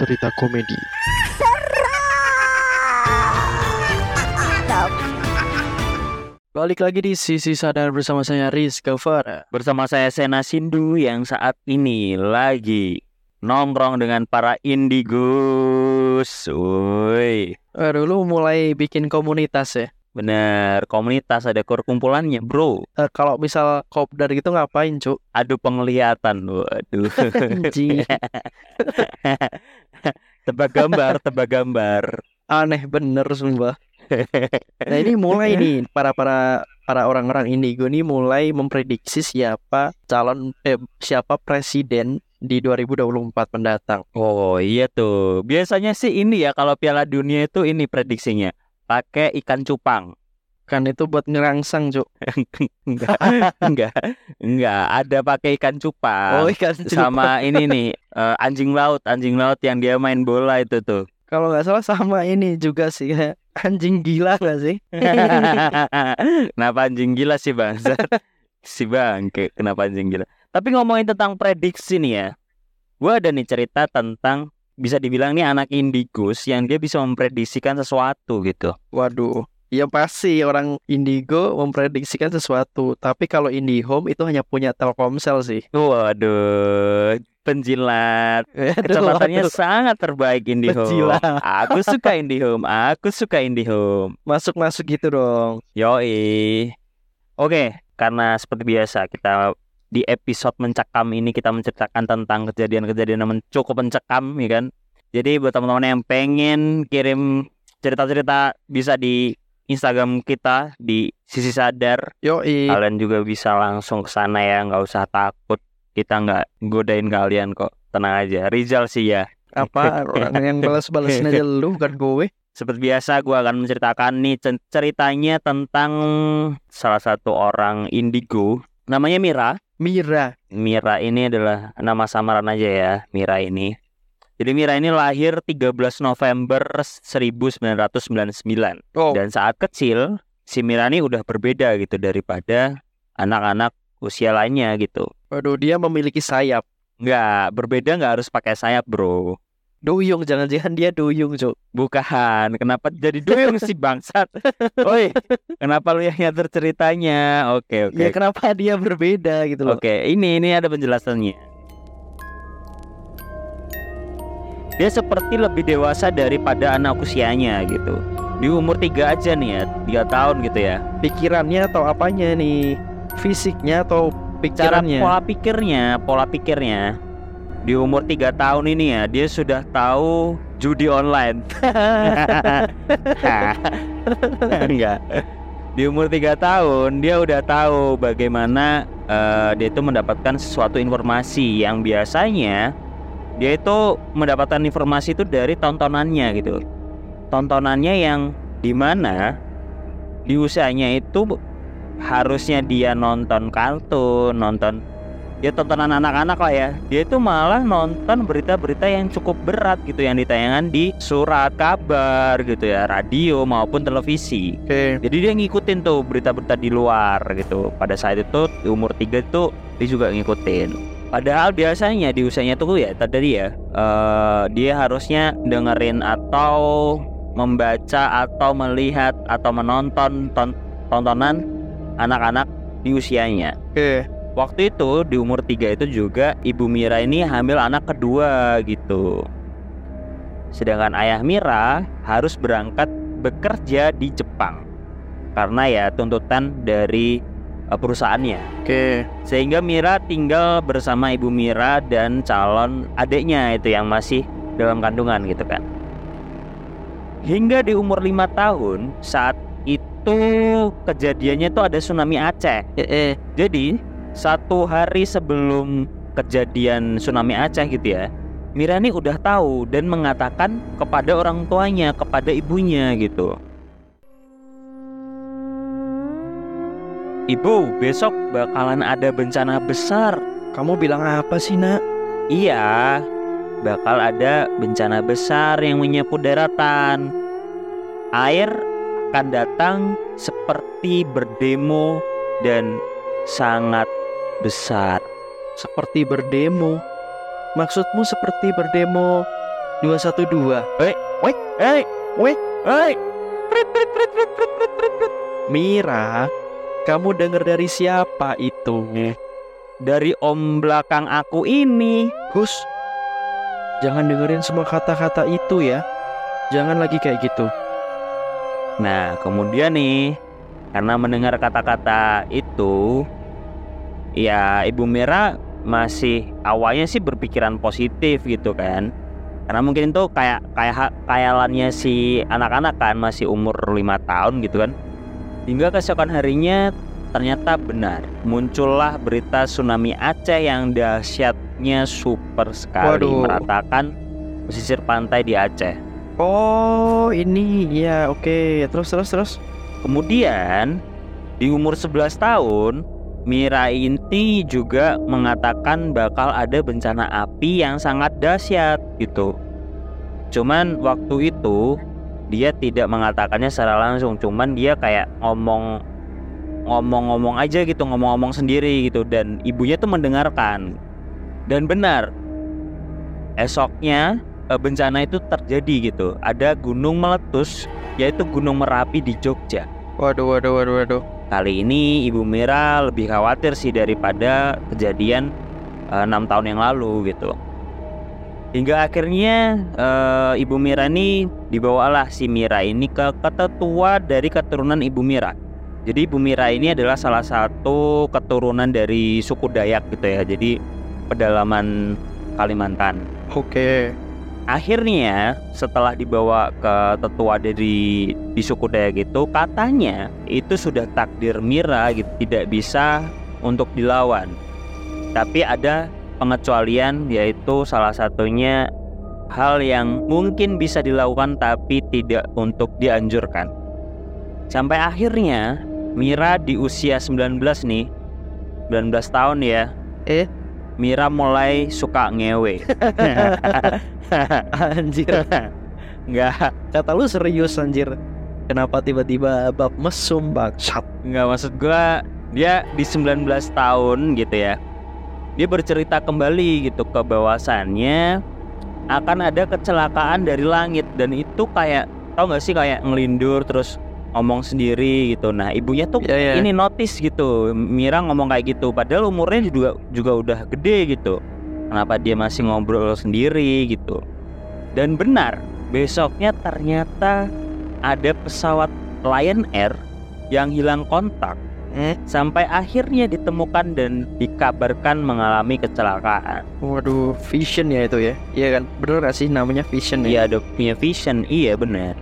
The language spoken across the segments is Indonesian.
cerita komedi. Balik lagi di Sisi Sadar bersama saya Rizka Farah. Bersama saya Sena Sindu yang saat ini lagi nongkrong dengan para indigos. Woi, Aduh, lu mulai bikin komunitas ya? bener komunitas ada kumpulannya bro. Eh, kalau misal kopdar gitu ngapain, Cuk? Adu penglihatan, waduh. Tebak gambar, tebak gambar. Aneh bener sumpah. Nah ini mulai nih para para para orang-orang indigo nih mulai memprediksi siapa calon eh, siapa presiden di 2024 mendatang. Oh iya tuh. Biasanya sih ini ya kalau Piala Dunia itu ini prediksinya pakai ikan cupang. Kan itu buat ngerangsang, Cuk. enggak, enggak, enggak. Ada pakai ikan cupang. Oh, ikan sama ini nih eh, anjing laut, anjing laut yang dia main bola itu tuh. Kalau nggak salah sama ini juga sih anjing gila nggak sih? kenapa anjing gila sih bang? si bangke, kenapa anjing gila? Tapi ngomongin tentang prediksi nih ya, gue ada nih cerita tentang bisa dibilang nih anak indigus yang dia bisa memprediksikan sesuatu gitu. Waduh. Ya pasti orang indigo memprediksikan sesuatu, tapi kalau IndiHome itu hanya punya Telkomsel sih. Waduh, penjilat. Kecepatannya sangat terbaik IndiHome. Penjilat. Aku suka IndiHome, aku suka IndiHome. Masuk-masuk gitu dong. Yoi. Oke, karena seperti biasa kita di episode mencekam ini kita menceritakan tentang kejadian-kejadian yang cukup mencekam ya kan. Jadi buat teman-teman yang pengen kirim cerita-cerita bisa di Instagram kita di sisi sadar. Yoi. Kalian juga bisa langsung ke sana ya, nggak usah takut. Kita nggak godain kalian kok. Tenang aja. Rizal sih ya. Apa orang yang balas-balasin aja lu bukan gue. Seperti biasa, gue akan menceritakan nih cer- ceritanya tentang salah satu orang indigo. Namanya Mira. Mira. Mira ini adalah nama samaran aja ya, Mira ini. Jadi Mira ini lahir 13 November 1999. Oh, Dan saat kecil, si Mira ini udah berbeda gitu daripada anak-anak usia lainnya gitu. waduh dia memiliki sayap. Nggak, berbeda nggak harus pakai sayap bro. Duyung, jangan-jangan dia duyung, Cuk. Bukan, kenapa jadi duyung sih bangsat? Oi, kenapa lu yang ngatur ceritanya? Oke, oke. Ya kenapa dia berbeda gitu loh. Oke, ini ini ada penjelasannya. Dia seperti lebih dewasa daripada anak usianya gitu. Di umur 3 aja nih ya, 3 tahun gitu ya. Pikirannya atau apanya nih? Fisiknya atau Cara pikirannya? pola pikirnya, pola pikirnya. Di umur 3 tahun ini ya, dia sudah tahu judi online. Enggak. Di umur 3 tahun dia udah tahu bagaimana eh, dia itu mendapatkan sesuatu informasi yang biasanya dia itu mendapatkan informasi itu dari tontonannya gitu. Tontonannya yang di mana di usianya itu harusnya dia nonton kartun, nonton ya tontonan anak-anak lah ya. Dia itu malah nonton berita-berita yang cukup berat gitu yang ditayangkan di surat kabar gitu ya, radio maupun televisi. Oke. Jadi dia ngikutin tuh berita-berita di luar gitu. Pada saat itu di umur 3 tuh dia juga ngikutin. Padahal biasanya di usianya tuh ya tadi ya eh, dia harusnya dengerin atau membaca atau melihat atau menonton ton- tontonan anak-anak di usianya. Oke. Waktu itu di umur 3 itu juga ibu Mira ini hamil anak kedua gitu. Sedangkan ayah Mira harus berangkat bekerja di Jepang karena ya tuntutan dari perusahaannya. Oke. Sehingga Mira tinggal bersama ibu Mira dan calon adiknya itu yang masih dalam kandungan gitu kan. Hingga di umur lima tahun saat itu kejadiannya tuh ada tsunami Aceh. Eh, eh. Jadi satu hari sebelum kejadian tsunami Aceh gitu ya, Mira ini udah tahu dan mengatakan kepada orang tuanya, kepada ibunya gitu. Ibu, besok bakalan ada bencana besar. Kamu bilang apa sih, Nak? Iya, bakal ada bencana besar yang menyapu daratan. Air akan datang seperti berdemo dan sangat besar. Seperti berdemo. Maksudmu seperti berdemo 212. Hei, wait, hei, Weh, hei. Mira, kamu dengar dari siapa itu? Dari om belakang aku ini. Hus, jangan dengerin semua kata-kata itu ya. Jangan lagi kayak gitu. Nah, kemudian nih, karena mendengar kata-kata itu, ya Ibu Mira masih awalnya sih berpikiran positif gitu kan. Karena mungkin itu kayak kayak kayalannya si anak-anak kan masih umur lima tahun gitu kan. Hingga keesokan harinya ternyata benar muncullah berita tsunami Aceh yang dahsyatnya super sekali Waduh. meratakan pesisir pantai di Aceh. Oh, ini ya oke. Terus terus terus. Kemudian di umur 11 tahun Mira Inti juga mengatakan bakal ada bencana api yang sangat dahsyat gitu. Cuman waktu itu dia tidak mengatakannya secara langsung, cuman dia kayak ngomong ngomong-ngomong aja gitu, ngomong-ngomong sendiri gitu dan ibunya tuh mendengarkan. Dan benar. Esoknya eh, bencana itu terjadi gitu. Ada gunung meletus yaitu Gunung Merapi di Jogja. Waduh, waduh, waduh, waduh. Kali ini Ibu Mira lebih khawatir sih daripada kejadian eh, enam tahun yang lalu gitu. Hingga akhirnya eh, Ibu Mira ini dibawalah si Mira ini ke ketetua dari keturunan Ibu Mira. Jadi Ibu Mira ini adalah salah satu keturunan dari suku Dayak gitu ya. Jadi pedalaman Kalimantan. Oke. Akhirnya setelah dibawa ke tetua dari di suku Dayak itu katanya itu sudah takdir Mira gitu tidak bisa untuk dilawan. Tapi ada pengecualian yaitu salah satunya hal yang mungkin bisa dilakukan tapi tidak untuk dianjurkan. Sampai akhirnya Mira di usia 19 nih 19 tahun ya Eh, Mira mulai suka ngewe anjir. Enggak Kata lu serius anjir. Kenapa tiba-tiba bab mesum bangsat? Nggak maksud gua dia di 19 tahun gitu ya dia bercerita kembali gitu ke bahwasannya akan ada kecelakaan dari langit. Dan itu kayak tau nggak sih kayak ngelindur terus ngomong sendiri gitu. Nah ibunya tuh Iya, iya. ini notice gitu Mira ngomong kayak gitu. Padahal umurnya juga juga udah gede gitu. Kenapa dia masih ngobrol sendiri gitu. Dan benar besoknya ternyata ada pesawat Lion Air yang hilang kontak sampai akhirnya ditemukan dan dikabarkan mengalami kecelakaan. waduh, vision ya itu ya. Iya kan? Bener gak sih namanya vision ya? Iya ada punya vision, iya benar.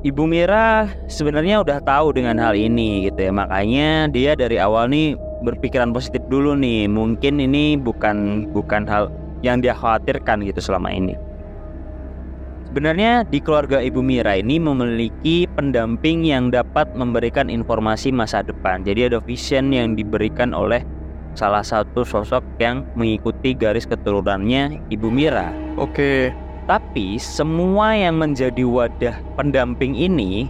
Ibu Mira sebenarnya udah tahu dengan hal ini gitu ya, makanya dia dari awal nih berpikiran positif dulu nih. Mungkin ini bukan bukan hal yang dia khawatirkan gitu selama ini. Sebenarnya di keluarga Ibu Mira ini memiliki pendamping yang dapat memberikan informasi masa depan. Jadi ada vision yang diberikan oleh salah satu sosok yang mengikuti garis keturunannya Ibu Mira. Oke. Tapi semua yang menjadi wadah pendamping ini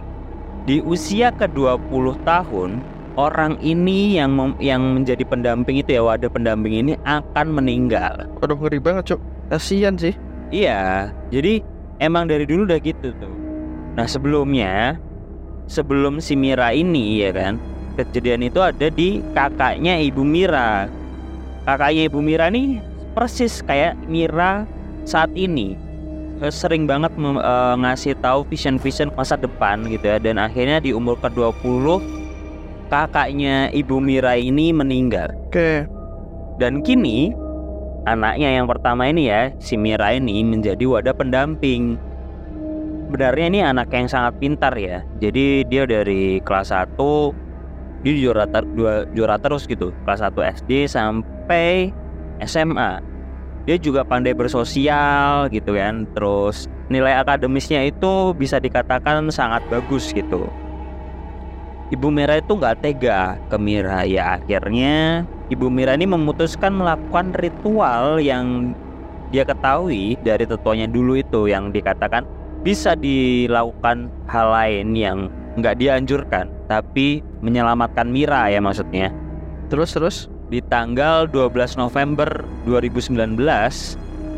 di usia ke-20 tahun orang ini yang mem- yang menjadi pendamping itu ya wadah pendamping ini akan meninggal. Waduh ngeri banget, Cuk. Kasihan sih. Iya, jadi emang dari dulu udah gitu tuh. Nah sebelumnya, sebelum si Mira ini ya kan, kejadian itu ada di kakaknya Ibu Mira. Kakaknya Ibu Mira nih persis kayak Mira saat ini Eh, sering banget eh, ngasih tahu vision-vision masa depan gitu ya dan akhirnya di umur ke-20 kakaknya Ibu Mira ini meninggal. Oke. Dan kini anaknya yang pertama ini ya, si Mira ini menjadi wadah pendamping. Sebenarnya ini anak yang sangat pintar ya. Jadi dia dari kelas 1 dia juara ter- juara terus gitu. Kelas 1 SD sampai SMA. Dia juga pandai bersosial gitu kan. Terus nilai akademisnya itu bisa dikatakan sangat bagus gitu. Ibu Mira itu nggak tega ke Mira ya akhirnya Ibu Mira ini memutuskan melakukan ritual yang dia ketahui dari tetuanya dulu itu yang dikatakan bisa dilakukan hal lain yang nggak dianjurkan tapi menyelamatkan Mira ya maksudnya Terus terus. di tanggal 12 November 2019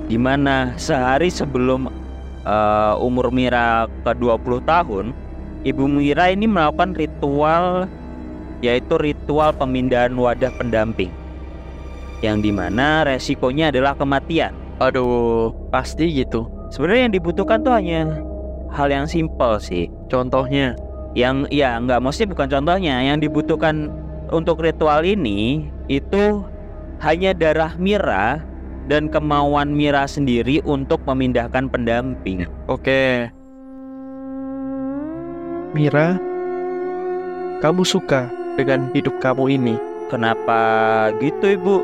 di mana sehari sebelum uh, umur Mira ke 20 tahun, Ibu Mira ini melakukan ritual yaitu ritual pemindahan wadah pendamping. Yang di mana resikonya adalah kematian. Aduh, pasti gitu. Sebenarnya yang dibutuhkan tuh hanya hal yang simpel sih. Contohnya, Yang ya nggak mesti bukan contohnya. Yang dibutuhkan untuk ritual ini itu hanya darah Mira dan kemauan Mira sendiri untuk memindahkan pendamping. oke. Mira, kamu suka dengan hidup kamu ini? Kenapa gitu ibu?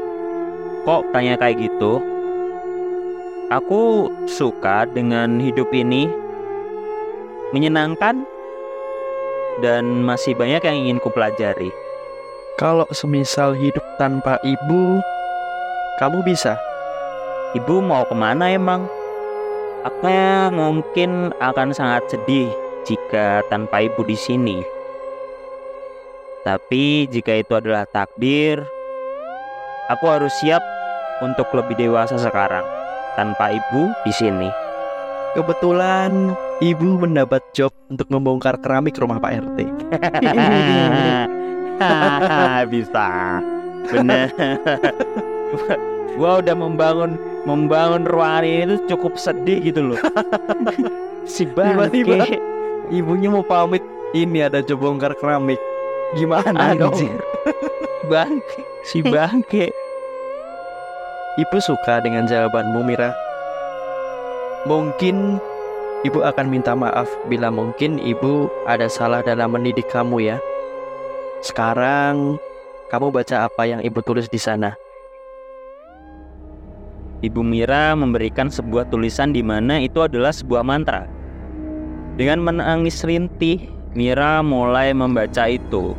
Kok tanya kayak gitu? Aku suka dengan hidup ini Menyenangkan Dan masih banyak yang ingin kupelajari Kalau semisal hidup tanpa ibu, kamu bisa? Ibu mau ke mana emang? Aku mungkin akan sangat sedih jika tanpa ibu di sini. Tapi jika itu adalah takdir, aku harus siap untuk lebih dewasa sekarang tanpa ibu di sini. Kebetulan ibu mendapat job untuk membongkar keramik rumah Pak RT. Bisa, bener. gua udah membangun membangun ruangan ini tuh cukup sedih gitu loh. si Tiba-tiba bangke. Ibunya mau pamit, ini ada job bongkar keramik. Gimana dong? Anjir. bangke, si bangke. Ibu suka dengan jawabanmu Mira. Mungkin ibu akan minta maaf bila mungkin ibu ada salah dalam mendidik kamu ya. Sekarang kamu baca apa yang ibu tulis di sana. Ibu Mira memberikan sebuah tulisan di mana itu adalah sebuah mantra. Dengan menangis rintih, Mira mulai membaca itu.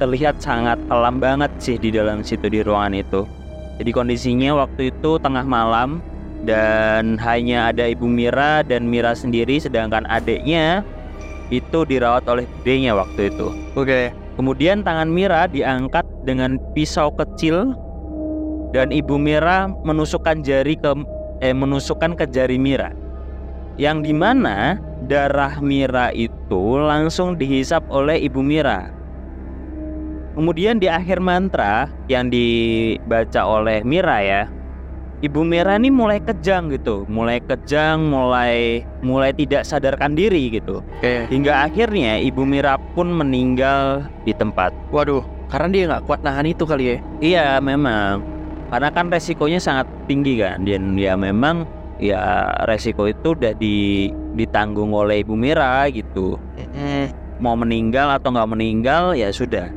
Terlihat sangat kelam banget sih di dalam situ di ruangan itu. Jadi kondisinya waktu itu tengah malam dan hanya ada Ibu Mira dan Mira sendiri sedangkan adiknya itu dirawat oleh budenya waktu itu. Oke. Kemudian tangan Mira diangkat dengan pisau kecil dan Ibu Mira menusukkan jari ke eh menusukkan ke jari Mira. Yang di mana darah Mira itu langsung dihisap oleh Ibu Mira. Kemudian di akhir mantra yang dibaca oleh Mira ya, Ibu Mira ini mulai kejang gitu, mulai kejang, mulai mulai tidak sadarkan diri gitu. Oke. Hingga akhirnya Ibu Mira pun meninggal di tempat. Waduh, karena dia nggak kuat nahan itu kali ya. Iya memang karena kan resikonya sangat tinggi kan dan ya memang ya resiko itu udah di, ditanggung oleh Ibu Mira gitu. Mau meninggal atau nggak meninggal ya sudah.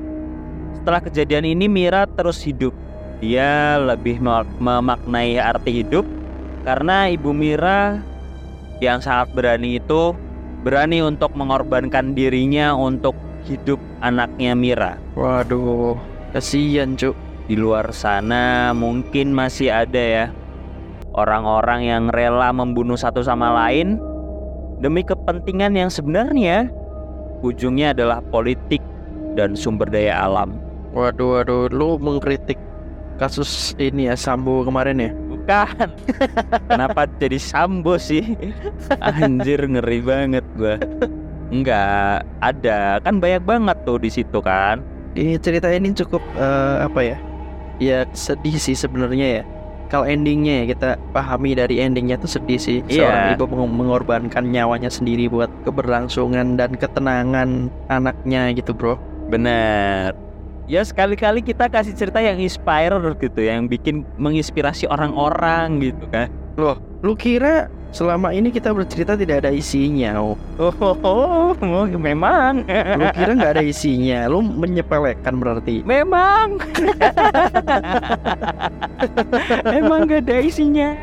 Setelah kejadian ini Mira terus hidup. Dia lebih mem- memaknai arti hidup karena Ibu Mira yang sangat berani itu berani untuk mengorbankan dirinya untuk hidup anaknya Mira. Waduh, kasihan cuk. di luar sana mungkin masih ada ya orang-orang yang rela membunuh satu sama lain demi kepentingan yang sebenarnya ujungnya adalah politik dan sumber daya alam. Waduh, waduh, lu mengkritik kasus ini ya Sambo kemarin ya? Bukan. Kenapa jadi sambo sih? Anjir ngeri banget gua. Enggak, ada. Kan banyak banget tuh di situ kan. Ini cerita ini cukup eh, apa ya? Ya sedih sih sebenarnya ya. Kalau endingnya ya kita pahami dari endingnya tuh sedih sih. Iya. Seorang ibu meng- mengorbankan nyawanya sendiri buat keberlangsungan dan ketenangan anaknya gitu bro. Bener. Ya sekali-kali kita kasih cerita yang inspire gitu, yang bikin menginspirasi orang-orang gitu kan. Lu kira selama ini kita bercerita tidak ada isinya? Oh, Oh, oh, oh, memang. lu kira nggak ada isinya? Lu menyepelekan berarti? memang. Emang gak ada isinya.